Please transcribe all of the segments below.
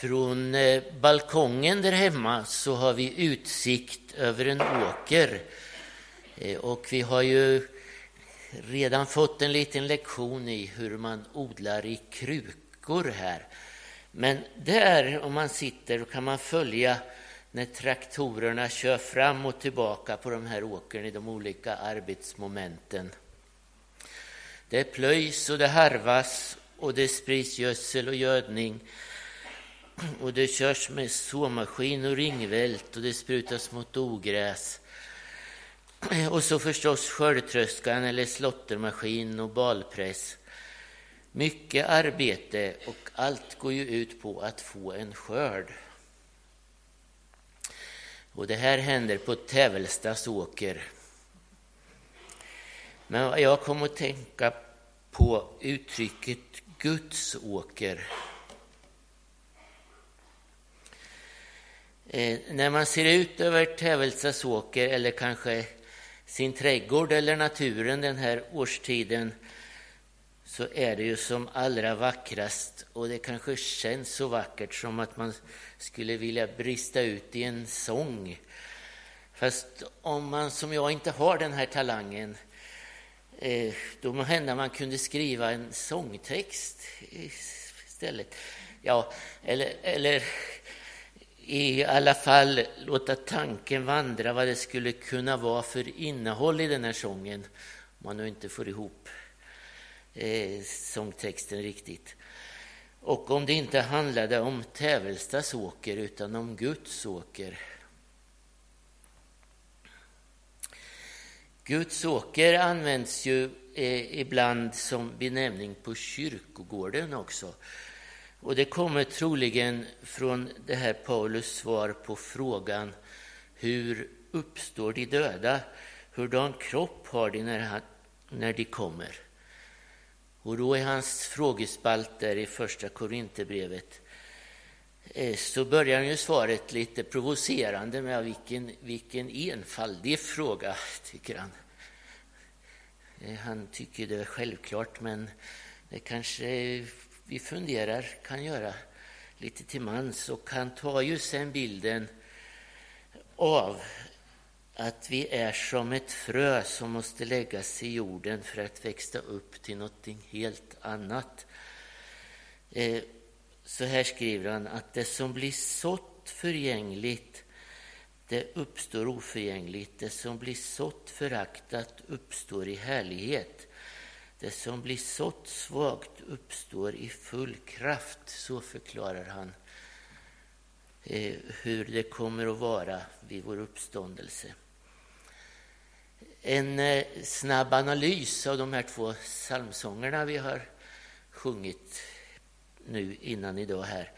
Från eh, balkongen där hemma så har vi utsikt över en åker. Eh, och vi har ju redan fått en liten lektion i hur man odlar i krukor här. Men där, om man sitter, kan man följa när traktorerna kör fram och tillbaka på de här åkern i de olika arbetsmomenten. Det plöjs och det harvas och det sprids gödsel och gödning och det körs med såmaskin och ringvält och det sprutas mot ogräs. Och så förstås skördetröskan eller slottermaskin och balpress. Mycket arbete och allt går ju ut på att få en skörd. Och det här händer på Tävelstas åker. Men jag kom att tänka på uttrycket Guds åker. Eh, när man ser ut över Tävelstads åker eller kanske sin trädgård eller naturen den här årstiden så är det ju som allra vackrast och det kanske känns så vackert som att man skulle vilja brista ut i en sång. Fast om man som jag inte har den här talangen eh, då må hända man kunde skriva en sångtext istället. Ja, eller, eller i alla fall låta tanken vandra vad det skulle kunna vara för innehåll i den här sången om man nu inte får ihop eh, sångtexten riktigt. Och om det inte handlade om Tävelstas åker utan om Guds åker. Guds åker används ju eh, ibland som benämning på kyrkogården också. Och det kommer troligen från det här Paulus svar på frågan hur uppstår de döda? Hurdan kropp har de när, han, när de kommer? Och då är hans frågespalt där i första Korinthierbrevet eh, så börjar han ju svaret lite provocerande med vilken, vilken enfaldig fråga, tycker han. Eh, han tycker det är självklart, men det kanske vi funderar kan göra lite till mans. Och han tar ju den bilden av att vi är som ett frö som måste läggas i jorden för att växa upp till något helt annat. Eh, så här skriver han att det som blir sått förgängligt det uppstår oförgängligt. Det som blir sått föraktat uppstår i härlighet. Det som blir sått svagt uppstår i full kraft. Så förklarar han eh, hur det kommer att vara vid vår uppståndelse. En eh, snabb analys av de här två psalmsångerna vi har sjungit nu innan idag här.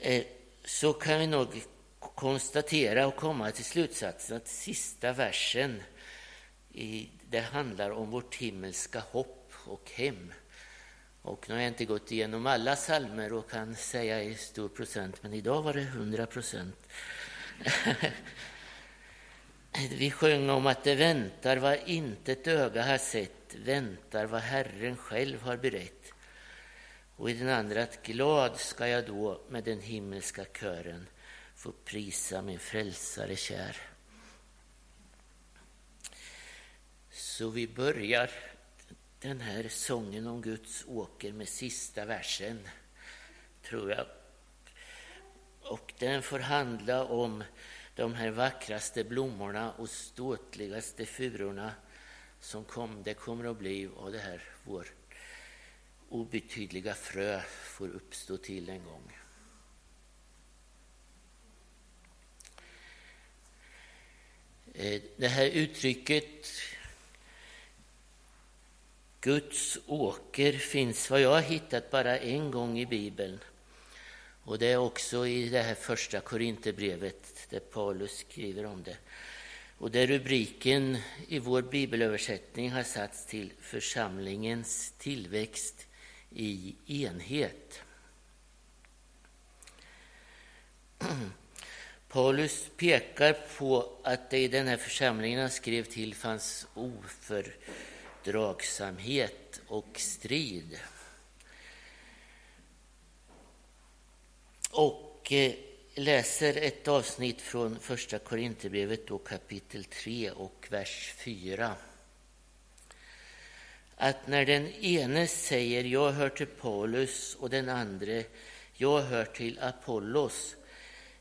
Eh, så kan vi nog konstatera och komma till slutsatsen att sista versen det handlar om vårt himmelska hopp och hem. Och nu har jag inte gått igenom alla salmer och kan säga i stor procent, men idag var det 100 procent. Vi sjöng om att det väntar vad inte ett öga har sett, väntar vad Herren själv har berett. Och i den andra att glad ska jag då med den himmelska kören få prisa min frälsare kär. Så vi börjar den här sången om Guds åker med sista versen, tror jag. Och den får handla om de här vackraste blommorna och ståtligaste furorna som kom, det kommer att bli av det här vår obetydliga frö får uppstå till en gång. Eh, det här uttrycket Guds åker finns vad jag har hittat bara en gång i Bibeln. Och det är också i det här första Korinthierbrevet där Paulus skriver om det. Och där rubriken i vår bibelöversättning har satts till församlingens tillväxt i enhet. Paulus pekar på att det i den här församlingen han skrev till fanns fördragsamhet och strid. och eh, läser ett avsnitt från Första Korinthierbrevet, kapitel 3 och vers 4. Att när den ene säger jag hör till Paulus och den andra jag hör till Apollos,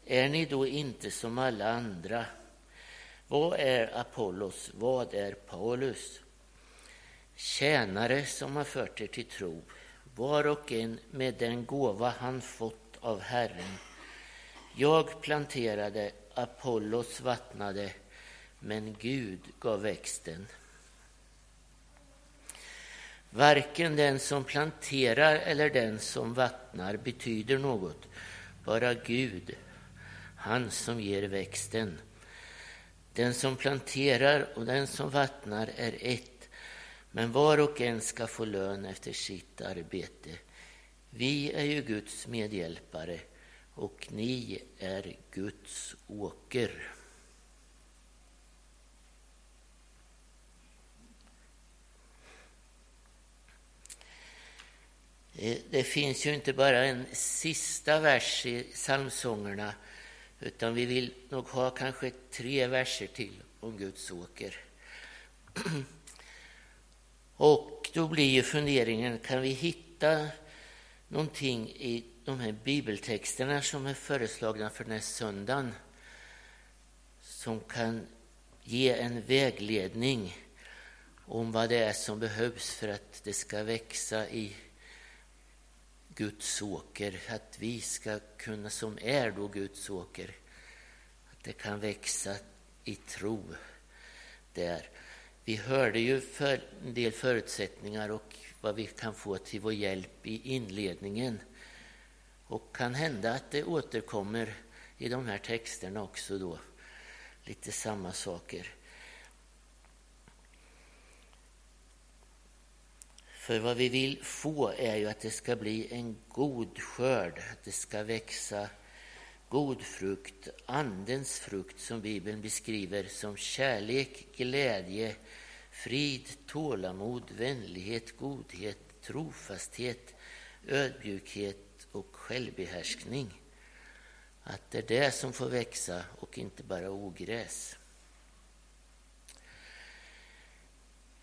är ni då inte som alla andra? Vad är Apollos? Vad är Paulus? Tjänare som har fört er till tro, var och en med den gåva han fått av Herren. Jag planterade, Apollos vattnade, men Gud gav växten. Varken den som planterar eller den som vattnar betyder något, bara Gud, han som ger växten. Den som planterar och den som vattnar är ett, men var och en ska få lön efter sitt arbete. Vi är ju Guds medhjälpare och ni är Guds åker. Eh, det finns ju inte bara en sista vers i psalmsångerna utan vi vill nog ha kanske tre verser till om Guds åker. Och då blir ju funderingen, kan vi hitta någonting i de här bibeltexterna som är föreslagna för den här söndagen som kan ge en vägledning om vad det är som behövs för att det ska växa i Guds åker, att vi ska kunna, som är då Guds åker, att det kan växa i tro där. Vi hörde ju för en del förutsättningar och vad vi kan få till vår hjälp i inledningen. Och kan hända att det återkommer i de här texterna också då, lite samma saker. För vad vi vill få är ju att det ska bli en god skörd, att det ska växa god frukt, Andens frukt som Bibeln beskriver som kärlek, glädje, frid, tålamod, vänlighet, godhet, trofasthet, ödmjukhet och självbehärskning. Att det är det som får växa och inte bara ogräs.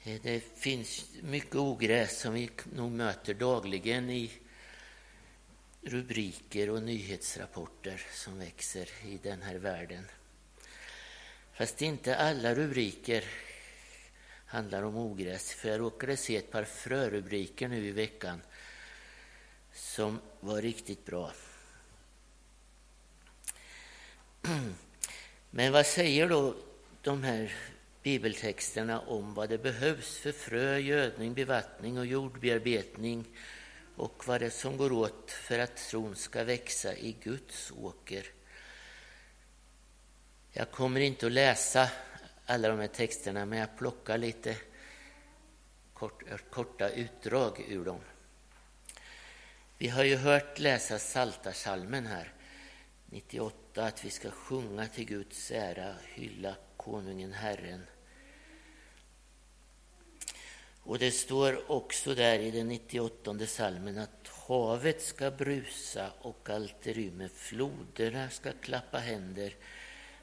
Eh, det finns mycket ogräs som vi nog möter dagligen i rubriker och nyhetsrapporter som växer i den här världen. Fast inte alla rubriker handlar om ogräs. För jag råkade se ett par frörubriker nu i veckan som var riktigt bra. Men vad säger då de här bibeltexterna om vad det behövs för frö, gödning, bevattning och jordbearbetning och vad det är som går åt för att tron ska växa i Guds åker. Jag kommer inte att läsa alla de här texterna, men jag plockar lite kort, korta utdrag ur dem. Vi har ju hört läsa Saltarsalmen här, 98, att vi ska sjunga till Guds ära, hylla konungen Herren. Och det står också där i den 98 salmen att havet ska brusa och allt rymmer, floderna ska klappa händer,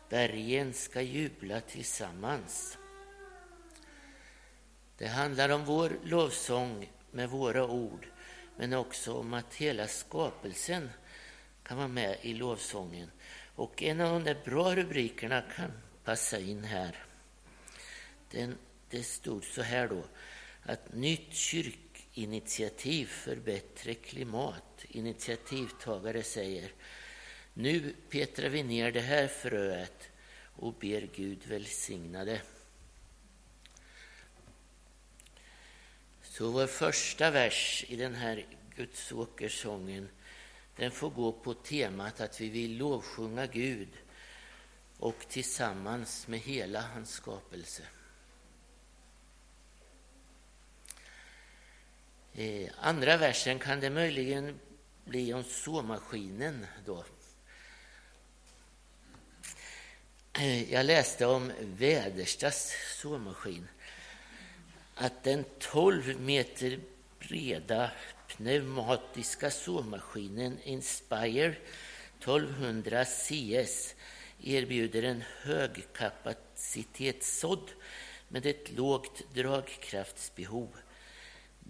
bergen ska jubla tillsammans. Det handlar om vår lovsång med våra ord, men också om att hela skapelsen kan vara med i lovsången. Och en av de där bra rubrikerna kan passa in här. Den, det stod så här då, att nytt kyrkinitiativ för bättre klimat. Initiativtagare säger, nu petrar vi ner det här fröet och ber Gud välsigna det. Så vår första vers i den här Gudsåkersången den får gå på temat att vi vill lovsjunga Gud och tillsammans med hela hans skapelse. Eh, andra versen kan det möjligen bli om såmaskinen då. Eh, jag läste om Väderstas såmaskin. Att den 12 meter breda pneumatiska såmaskinen Inspire 1200 CS erbjuder en högkapacitetssådd med ett lågt dragkraftsbehov.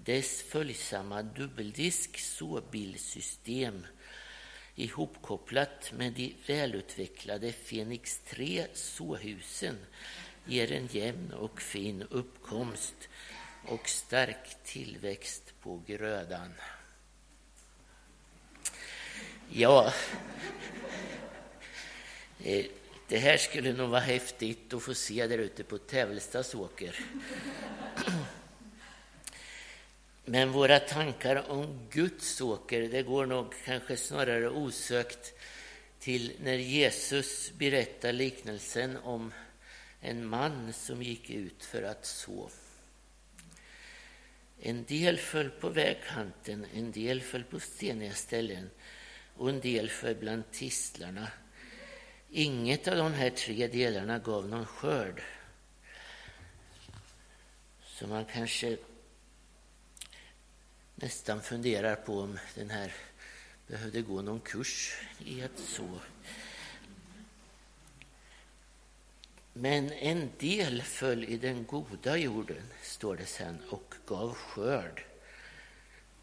Dess följsamma dubbeldisk såbilsystem ihopkopplat med de välutvecklade Fenix 3 såhusen ger en jämn och fin uppkomst och stark tillväxt på grödan. Ja, eh, det här skulle nog vara häftigt att få se där ute på Tävelstas åker. Men våra tankar om Guds åker, det går nog kanske snarare osökt till när Jesus berättar liknelsen om en man som gick ut för att så. En del föll på vägkanten, en del föll på steniga ställen och en del föll bland tistlarna. Inget av de här tre delarna gav någon skörd. Så man kanske nästan funderar på om den här behövde gå någon kurs i att så. Men en del föll i den goda jorden, står det sen, och gav skörd.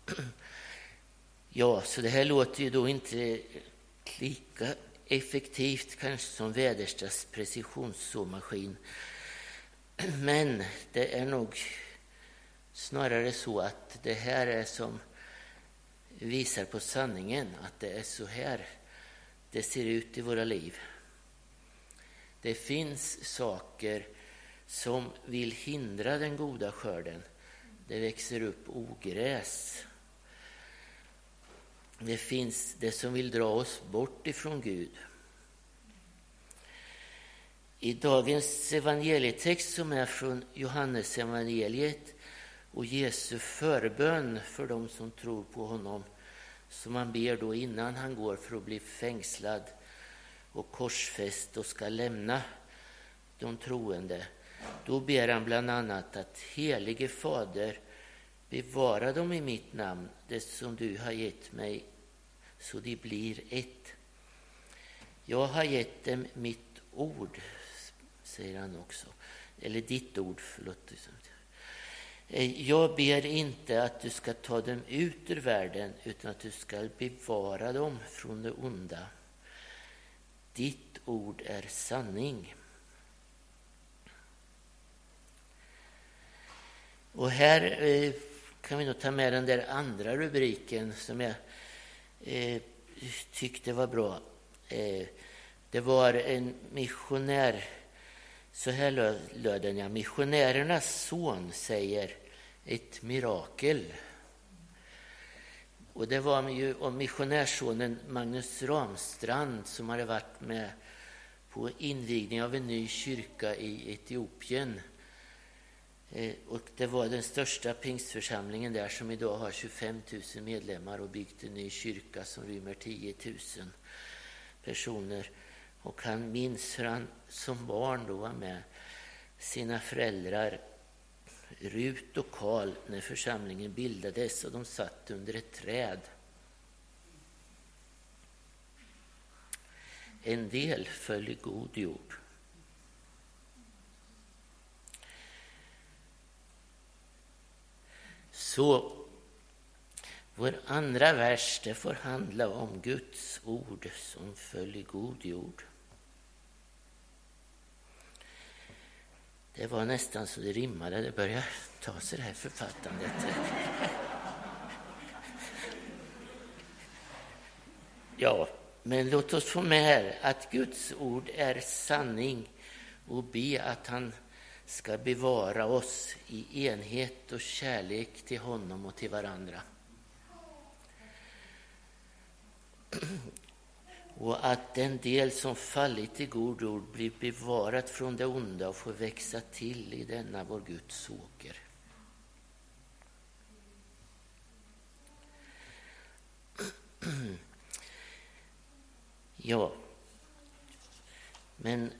Ja, så det här låter ju då inte lika effektivt kanske som Väderstads precisionssåmaskin. Men det är nog snarare så att det här är som visar på sanningen, att det är så här det ser ut i våra liv. Det finns saker som vill hindra den goda skörden. Det växer upp ogräs. Det finns det som vill dra oss bort ifrån Gud. I dagens evangelietext som är från Johannes evangeliet och Jesu förbön för dem som tror på honom som han ber då innan han går för att bli fängslad och korsfäst och ska lämna de troende. Då ber han bland annat att helige Fader bevara dem i mitt namn, det som du har gett mig, så de blir ett. Jag har gett dem mitt ord, säger han också. Eller ditt ord, förlåt. Eh, jag ber inte att du ska ta dem ut ur världen, utan att du ska bevara dem från det onda. Ditt ord är sanning. Och här eh, kan vi nog ta med den där andra rubriken som jag eh, tyckte var bra. Eh, det var en missionär, så här löd den, ja. Missionärernas son säger ett mirakel. Och det var ju om missionärssonen Magnus Ramstrand som hade varit med på invigning av en ny kyrka i Etiopien. Eh, och det var den största pingstförsamlingen där som idag har 25 000 medlemmar och byggt en ny kyrka som rymmer 10 000 personer. Och han minns hur han som barn då var med sina föräldrar Rut och Karl när församlingen bildades och de satt under ett träd. En del föll i god jord. Så vår andra vers det får handla om Guds ord som föll i god jord. Det var nästan så det rimmade. Det börjar ta sig det här författandet. Ja, men låt oss få med här att Guds ord är sanning och be att han ska bevara oss i enhet och kärlek till honom och till varandra och att den del som fallit i god jord blir bevarat från det onda och får växa till i denna vår Guds åker. Ja, men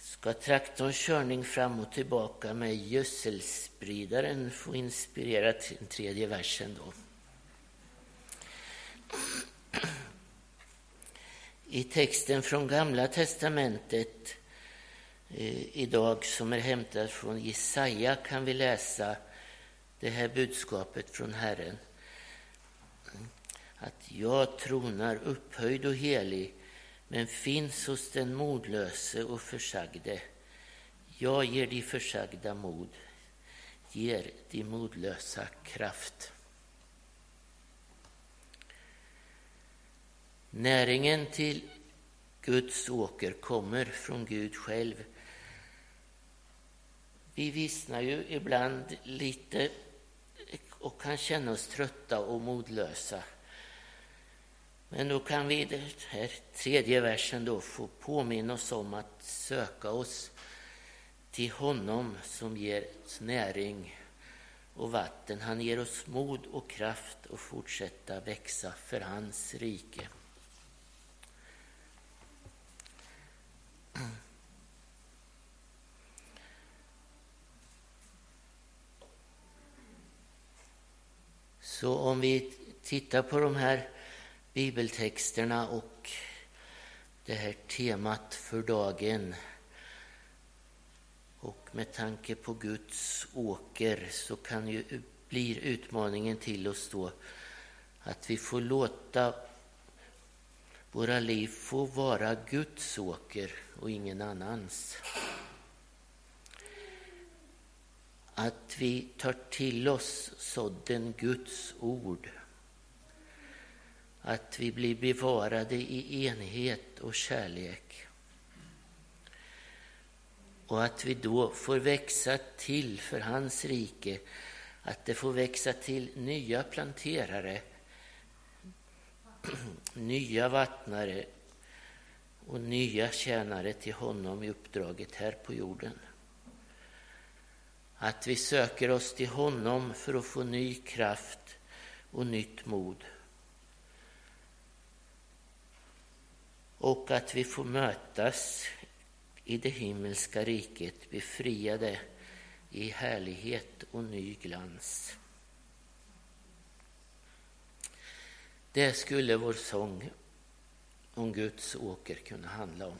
ska traktorns körning fram och tillbaka med gödselspridaren få inspirera till den tredje versen då? I texten från Gamla testamentet eh, idag som är hämtad från Jesaja kan vi läsa det här budskapet från Herren. Att jag tronar upphöjd och helig men finns hos den modlöse och försagde. Jag ger de försagda mod, ger de modlösa kraft. Näringen till Guds åker kommer från Gud själv. Vi vissnar ju ibland lite och kan känna oss trötta och modlösa. Men då kan vi i den här tredje versen då få påminna oss om att söka oss till honom som ger oss näring och vatten. Han ger oss mod och kraft att fortsätta växa för hans rike. Så om vi tittar på de här bibeltexterna och det här temat för dagen och med tanke på Guds åker så kan ju blir utmaningen till oss då att vi får låta våra liv få vara Guds åker och ingen annans. Att vi tar till oss sådden Guds ord. Att vi blir bevarade i enhet och kärlek. Och att vi då får växa till för hans rike. Att det får växa till nya planterare nya vattnare och nya tjänare till honom i uppdraget här på jorden. Att vi söker oss till honom för att få ny kraft och nytt mod. Och att vi får mötas i det himmelska riket befriade i härlighet och ny glans. Det skulle vår sång om Guds åker kunna handla om.